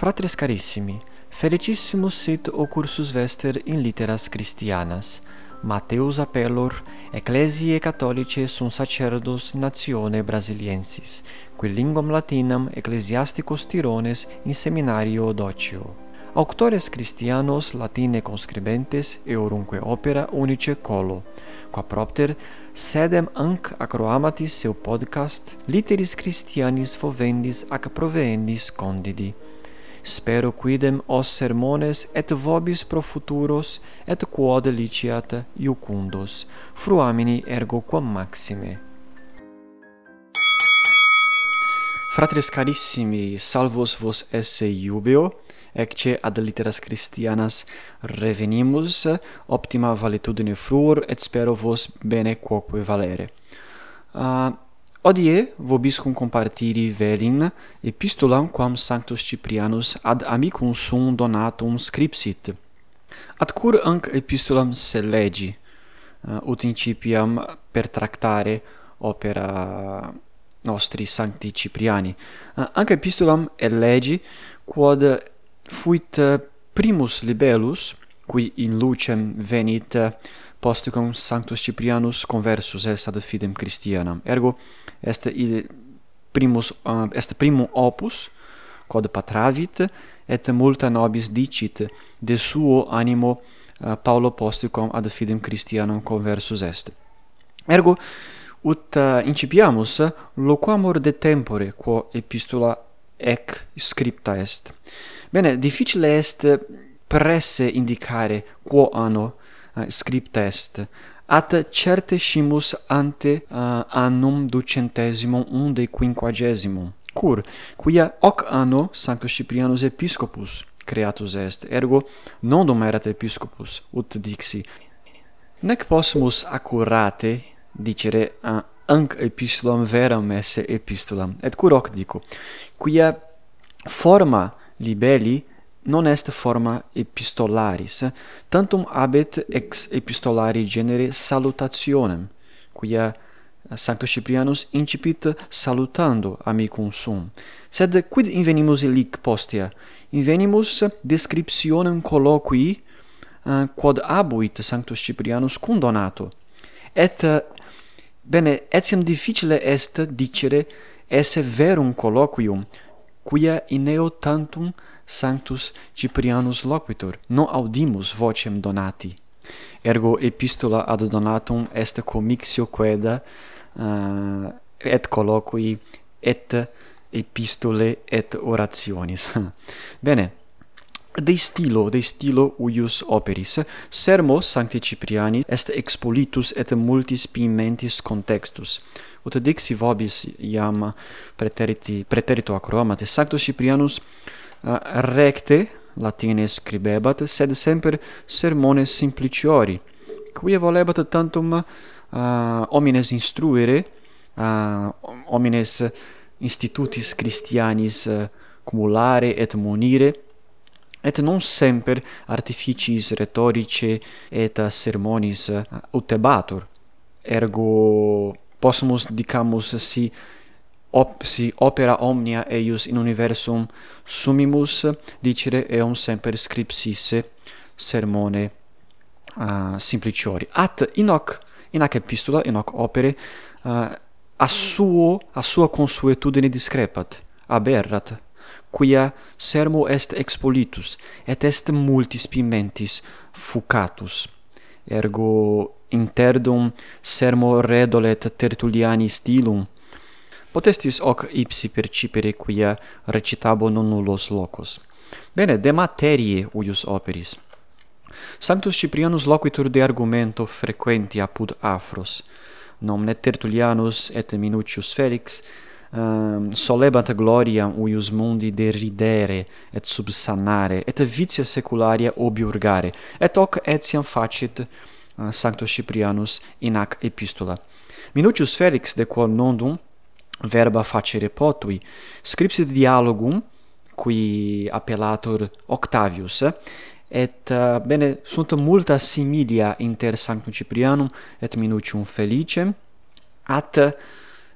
Fratres carissimi, felicissimus sit o cursus vester in litteras Christianas. Mateus appellor Ecclesiae Catholicae sunt sacerdos natione brasiliensis, qui linguam latinam ecclesiasticos tirones in seminario docio. Auctores Christianos latine conscribentes eorunque opera unice colo, qua propter sedem anc acroamatis seu podcast Literis Christianis fovendis ac proveendis condidi, Spero quidem os sermones et vobis pro futuros et quod liciat iucundos, fruamini ergo quam maxime. Fratres carissimi, salvos vos esse iubeo, ecce ad litteras Christianas revenimus, optima valetudine fruor, et spero vos bene quoque valere. Uh, Odie vobiscum compartiri velin epistulam quam Sanctus Ciprianus ad amicum sum donatum scripsit. Atcur anc epistulam se legi, eh, ut incipiam per tractare opera nostri Sancti Cipriani. Eh, anc epistulam elegi quod fuit primus libellus, qui in lucem venit posticum Sanctus Cyprianus conversus est ad fidem Christianam. Ergo est il primus uh, est primum opus quod patravit et multa nobis dicit de suo animo uh, Paulo posticum ad fidem Christianam conversus est. Ergo ut uh, incipiamus loquamur de tempore quo epistula ec scripta est. Bene, difficile est presse indicare quo anno Eh, script est ad certesimus ante uh, annum ducentesimum unde quinquagesimum cur quia hoc anno sancto Cyprianus episcopus creatus est ergo non erat episcopus ut dixi. Nec possumus accurate dicere uh, anc epistulam veram esse epistulam et cur hoc dico? Quia forma libelli non est forma epistolaris, tantum habet ex epistolari genere salutationem, quia Sanctus Ciprianus incipit salutando amicum sum. Sed quid invenimus illic postea? Invenimus descriptionem colloquii uh, eh, quod abuit Sanctus Ciprianus Donato Et bene, etiam difficile est dicere esse verum colloquium, quia in eo tantum sanctus Ciprianus loquitur, non audimus vocem donati. Ergo epistola ad donatum est commixio queda uh, eh, et colloqui et epistole et orationis. Bene, de stilo, de stilo uius operis. Sermo Sancti Cipriani est expolitus et multis pimentis contextus. Ut dixi vobis iam preteriti, preterito acroamate Sanctus Ciprianus Eh, recte latine scribebat, sed semper sermones simpliciori, quia volebat tantum uh, homines instruere, uh, homines institutis Christianis uh, cumulare et monire, et non semper artificis rhetorice et uh, sermonis uh, utebatur. Ergo possumus dicamus si op si opera omnia eius in universum sumimus dicere eum semper scripsisse sermone uh, simpliciori. At in hoc in ac epistola inoc opere uh, a suo a sua consuetudine discrepat aberrat quia sermo est expolitus et est multis pimentis fucatus. Ergo interdum sermo redolet tertuliani stilum potestis hoc ipsi percipere quia recitabo non nullos locos. Bene, de materie uius operis. Sanctus Ciprianus loquitur de argumento frequenti apud Afros, nomne Tertullianus et Minucius Felix, ehm, um, solebant gloriam uius mundi deridere et subsanare, et vitia secularia obiurgare, et hoc etiam facit uh, Sanctus Ciprianus in ac epistula. Minucius Felix, de quo nondum, verba facere potui, scripsit dialogum, qui appellator Octavius, et uh, bene sunt multa similia inter Sanctum Ciprianum et Minucium Felicem at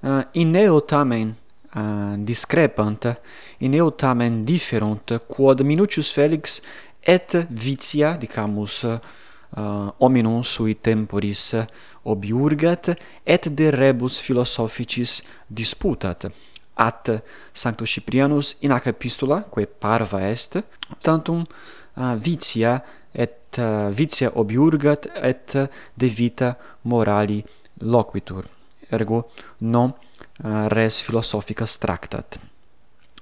uh, in eo tamen uh, discrepant in eo tamen differunt quod Minucius Felix et vitia dicamus uh, Eh, uh, hominum sui temporis obiurgat et de rebus philosophicis disputat. At Sanctus Cyprianus in ac epistula quae parva est tantum uh, vitia et uh, vitia obiurgat et de vita morali loquitur. Ergo non uh, res philosophica tractat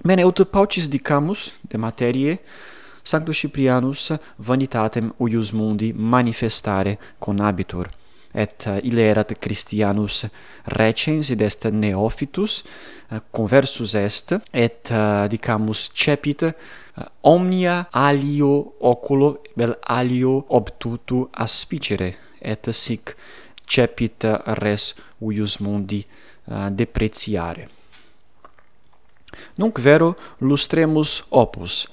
Mene ut paucis dicamus de materie Sanctus Cyprianus vanitatem huius mundi manifestare conabitur et eh, ille erat Christianus recensit est neophytus eh, conversus est et eh, dicamus cepit omnia alio oculo vel alio obtutu aspicere et sic cepit res huius mundi depreciare. Nunc vero lustremus opus,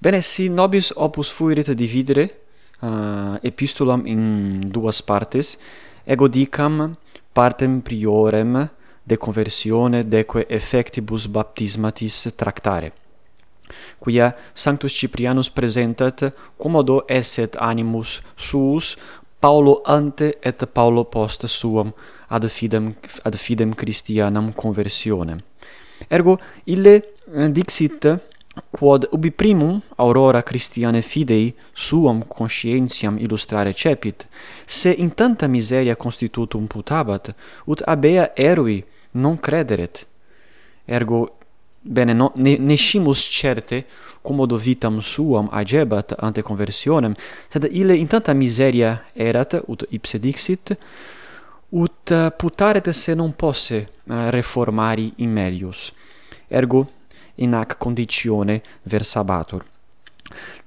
Bene, si nobis opus fuirit dividere eh, uh, epistulam in duas partes, ego dicam partem priorem de conversione deque effectibus baptismatis tractare quia Sanctus Ciprianus presentat commodo esset animus suus Paulo ante et Paulo post suam ad fidem ad fidem Christianam conversionem. ergo ille eh, dixit quod ubi primum aurora Christiane fidei suam conscientiam illustrare cepit, se in tanta miseria constitutum putabat, ut abea erui non crederet. Ergo, bene, no, ne, nescimus certe commodo vitam suam agebat ante conversionem, sed ille in tanta miseria erat, ut ipse dixit, ut putaret se non posse eh, reformari in melius. Ergo, in ac conditione versabatur.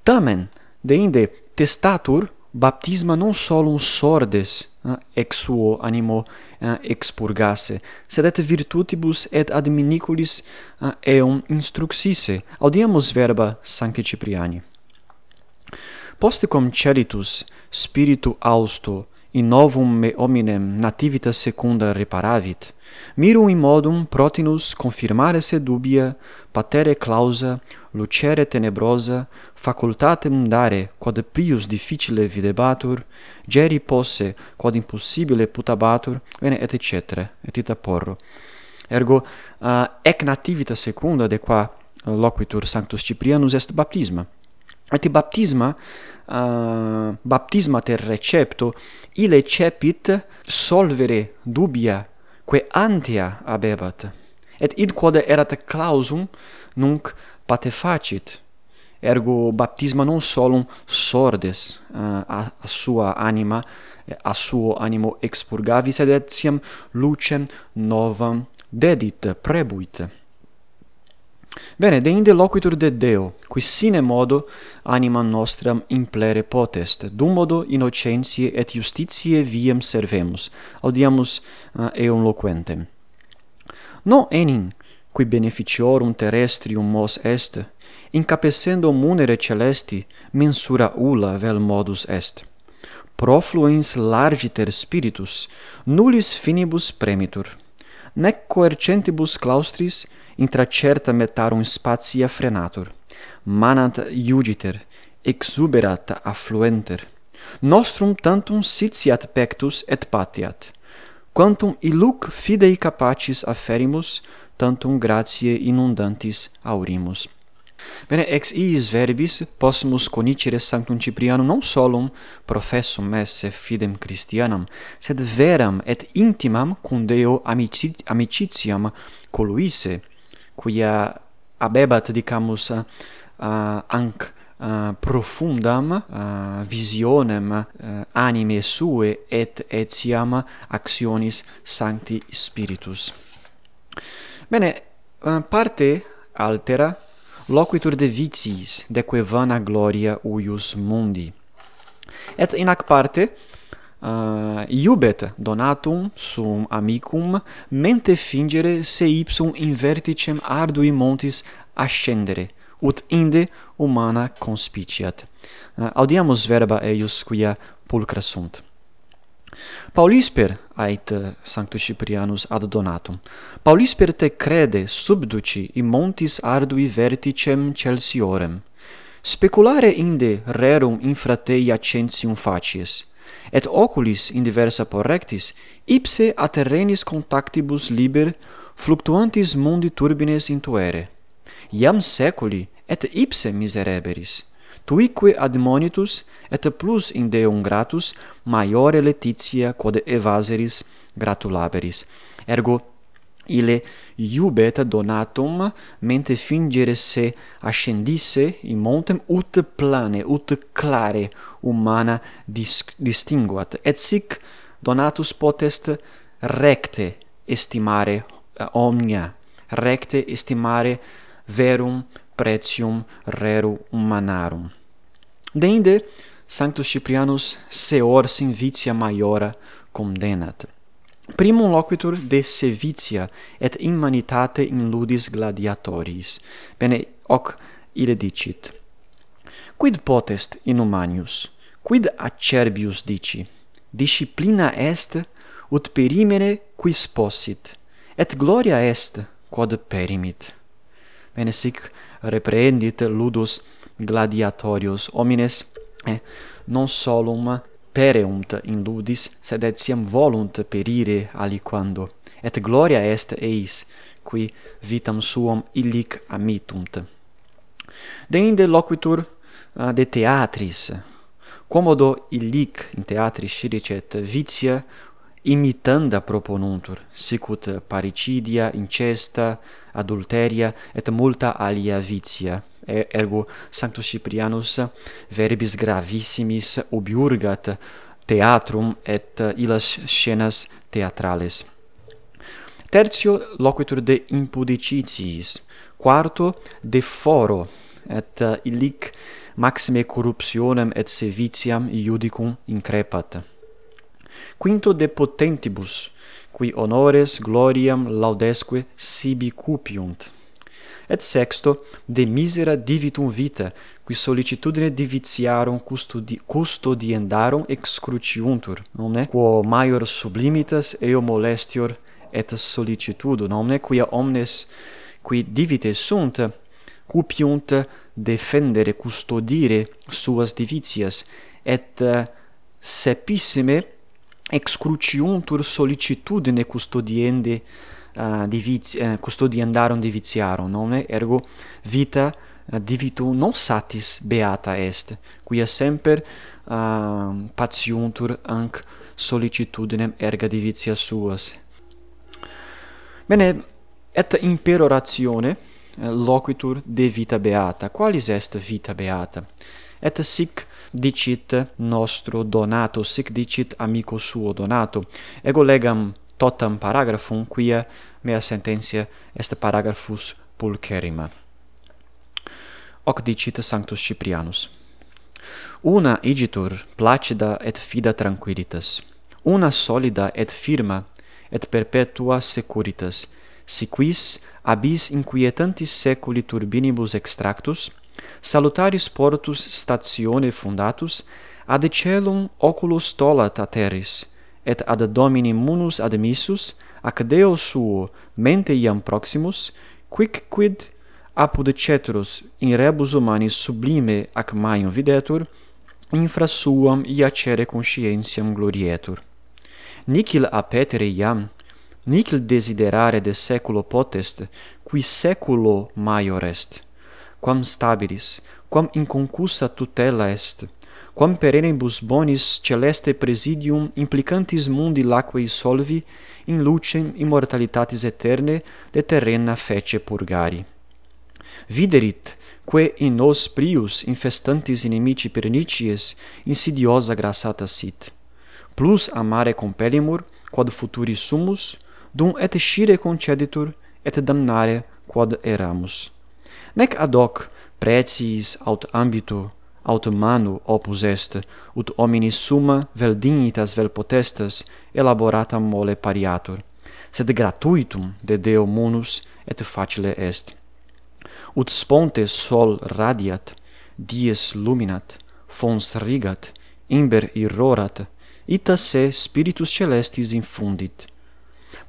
Tamen, deinde testatur baptisma non solum sordes eh, ex suo animo eh, expurgasse, sed et virtutibus et adminiculis eh, eum instruxisse. Audiamus verba Sancti Cipriani. Poste cum celitus spiritu austo in novum me hominem nativitas secunda reparavit, mirum in modum protinus confirmare se dubia, patere clausa, lucere tenebrosa, facultatem dare, quod prius difficile videbatur, geri posse, quod impossibile putabatur, bene, et etc., et ita porro. Ergo, uh, ec nativitas secunda de qua loquitur sanctus Ciprianus est baptisma. Et baptisma uh, baptismater recepto ile cepit solvere dubia quae antea habebat et id quod erat clausum nunc patefacit ergo baptisma non solum sordes uh, a, a sua anima a suo animo expurgavi sed etiam lucem novam dedit prebuit. Bene, deinde loquitur de Deo, qui sine modo animam nostram implere potest, dum modo innocentiae et justitiae viem servemus, audiamus uh, eum loquentem. No enim, qui beneficiorum terrestrium mos est, incapescendo munere celesti, mensura ulla vel modus est. Profluens largiter spiritus, nullis finibus premitur. Nec coercentibus claustris, intra certa metarum spatia frenatur, manant iugiter, exuberat affluenter, nostrum tantum sitiat pectus et patiat, quantum iluc fidei capacis afferimus, tantum gratiae inundantis aurimus. Bene, ex iis verbis possumus conicere sanctum Ciprianum non solum professum esse fidem Christianam, sed veram et intimam cum Deo amicit amicitiam coluisse, quia abebat dicamus uh, anc Uh, profundam uh, visionem uh, anime sue et etiam actionis sancti spiritus. Bene parte altera loquitur de vitiis de quae vana gloria huius mundi. Et in ac parte uh, iubet donatum sum amicum mente fingere se ipsum in verticem ardui montis ascendere ut inde humana conspiciat eh, uh, audiamus verba eius quia pulcra sunt Paulisper ait eh, sanctus Cyprianus ad donatum. Paulisper te crede subduci in montis ardui verticem Celsiorem. Speculare inde rerum infratei accensium facies et oculis in diversa porrectis ipse a terrenis contactibus liber fluctuantis mundi turbines intuere iam seculi et ipse misereberis tuique admonitus et plus in deum gratus maiore letitia quod evaseris gratulaberis ergo ille iubet donatum, mente fingere se ascendisse in montem, ut plane, ut clare humana dis distinguat. Et sic donatus potest recte estimare eh, omnia, recte estimare verum pretium rerum humanarum. Deinde, Sanctus Ciprianus seor sin vitia maiora condenat primum loquitur de sevitia et immanitate in ludis gladiatoris. Bene hoc ire dicit. Quid potest inumanius quid acerbius dici? Disciplina est ut perimere quis possit et gloria est quod perimit. Bene sic reprehendit ludus gladiatorius homines eh, non solum pereunt in ludis, sed etiam volunt perire aliquando. Et gloria est eis, qui vitam suam illic amitunt. Deinde loquitur uh, de theatris, commodo illic in theatris sciricet vitia imitanda proponuntur, sicut paricidia, incesta, adulteria et multa alia vitia ergo Sanctus Cyprianus verbis gravissimis obiurgat theatrum et illas scenas theatrales. Tertio loquitur de impudicitiis, quarto de foro et illic maxime corruptionem et sevitiam iudicum increpat. Quinto de potentibus, qui honores gloriam laudesque sibi cupiunt. Et sexto, de misera divitum vita, qui solicitudine divitiarum custodi custodiendarum excruciuntur nomne, quo maior sublimitas eo molestior et sollicitudo, nomne, quia omnes qui divite sunt, cupiunt defendere, custodire suas divitias, et uh, sepissime excruciuntur sollicitudine custodiende Eh, uh, diviz, uh, eh, custodiandarum divitiarum, nomne ergo vita eh, uh, divitu non satis beata est, quia semper uh, patiuntur anc sollicitudinem erga divitia suas. Bene, et imperoratione loquitur de vita beata. Qualis est vita beata? Et sic dicit nostro Donato, sic dicit amico suo Donato. Ego legam totam paragrafum, quia mea sententia est paragraphus pulcherima. Hoc dicit Sanctus Ciprianus. Una igitur placida et fida tranquillitas, una solida et firma et perpetua securitas, si quis abis inquietantis seculi turbinibus extractus, salutaris portus statione fundatus, ad celum oculus tolat ateris, et ad domini munus admissus ac deo suo mente iam proximus quicquid apud ceterus in rebus humanis sublime ac maium videtur infra suam iacere conscientiam glorietur. Nicil apetere iam nicil desiderare de seculo potest qui seculo maior est. Quam stabilis quam inconcussa tutela est quam perenibus bonis celeste presidium implicantis mundi laquei solvi, in lucem immortalitatis eterne de terrena fece purgari. Viderit, que in nos prius infestantis inimici pernicies insidiosa grassata sit. Plus amare compellimur, quod futuri sumus, dum et scire conceditur, et damnare quod eramus. Nec ad hoc precis aut ambito aut manu opus est, ut hominis summa vel dignitas vel potestas elaborata mole pariatur, sed gratuitum de Deo munus et facile est. Ut sponte sol radiat, dies luminat, fons rigat, imber irrorat, ita se spiritus celestis infundit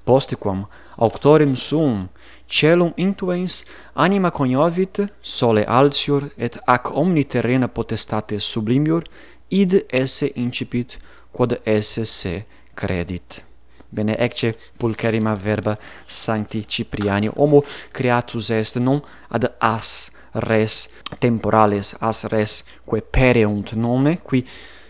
postquam auctorem sum celum intuens anima coniovit sole altior et ac omni terrena potestate sublimior id esse incipit quod esse se credit. Bene ecce pulcherrima verba sancti Cipriani homo creatus est non ad as res temporales as res quae pereunt nome qui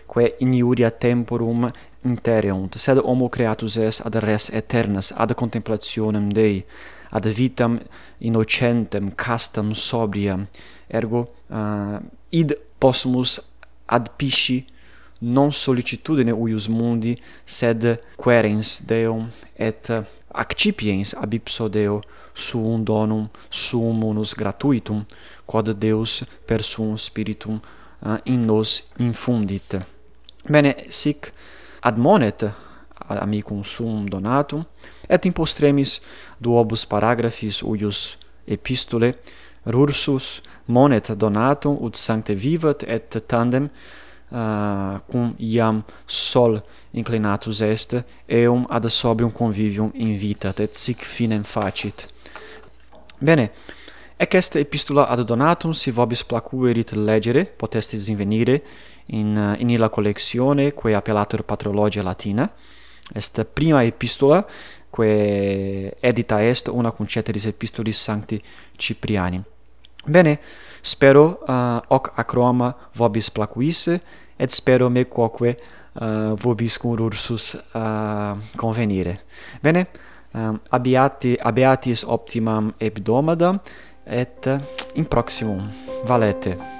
quae iniuria temporum intereunt, sed homo creatus est ad res aeternas, ad contemplationem Dei, ad vitam innocentem, castam, sobriam, ergo uh, id possumus ad pisci non sollicitudine uius mundi, sed querens Deum et accipiens ab ipso Deo suum donum suum unus gratuitum, quod Deus per suum spiritum uh, in nos infundit. Bene, sic admonet amicum sum donatum, et in postremis duobus paragraphis uius epistule rursus monet donatum ut sancte vivat et tandem uh, cum iam sol inclinatus est eum ad sobrium convivium invitat et sic finem facit. Bene, ec est epistula ad donatum si vobis placuerit legere, potestis invenire, in, eh, in illa collezione quae appellatur patrologia latina. Est prima epistola quae edita est una cum ceteris epistolis sancti Cipriani. Bene spero uh, hoc acroma vobis placuisse et spero me quoque uh, vobis cum ursus uh, convenire. Bene um, abiati abiatis optimam hebdomadam et in proximum. Valete.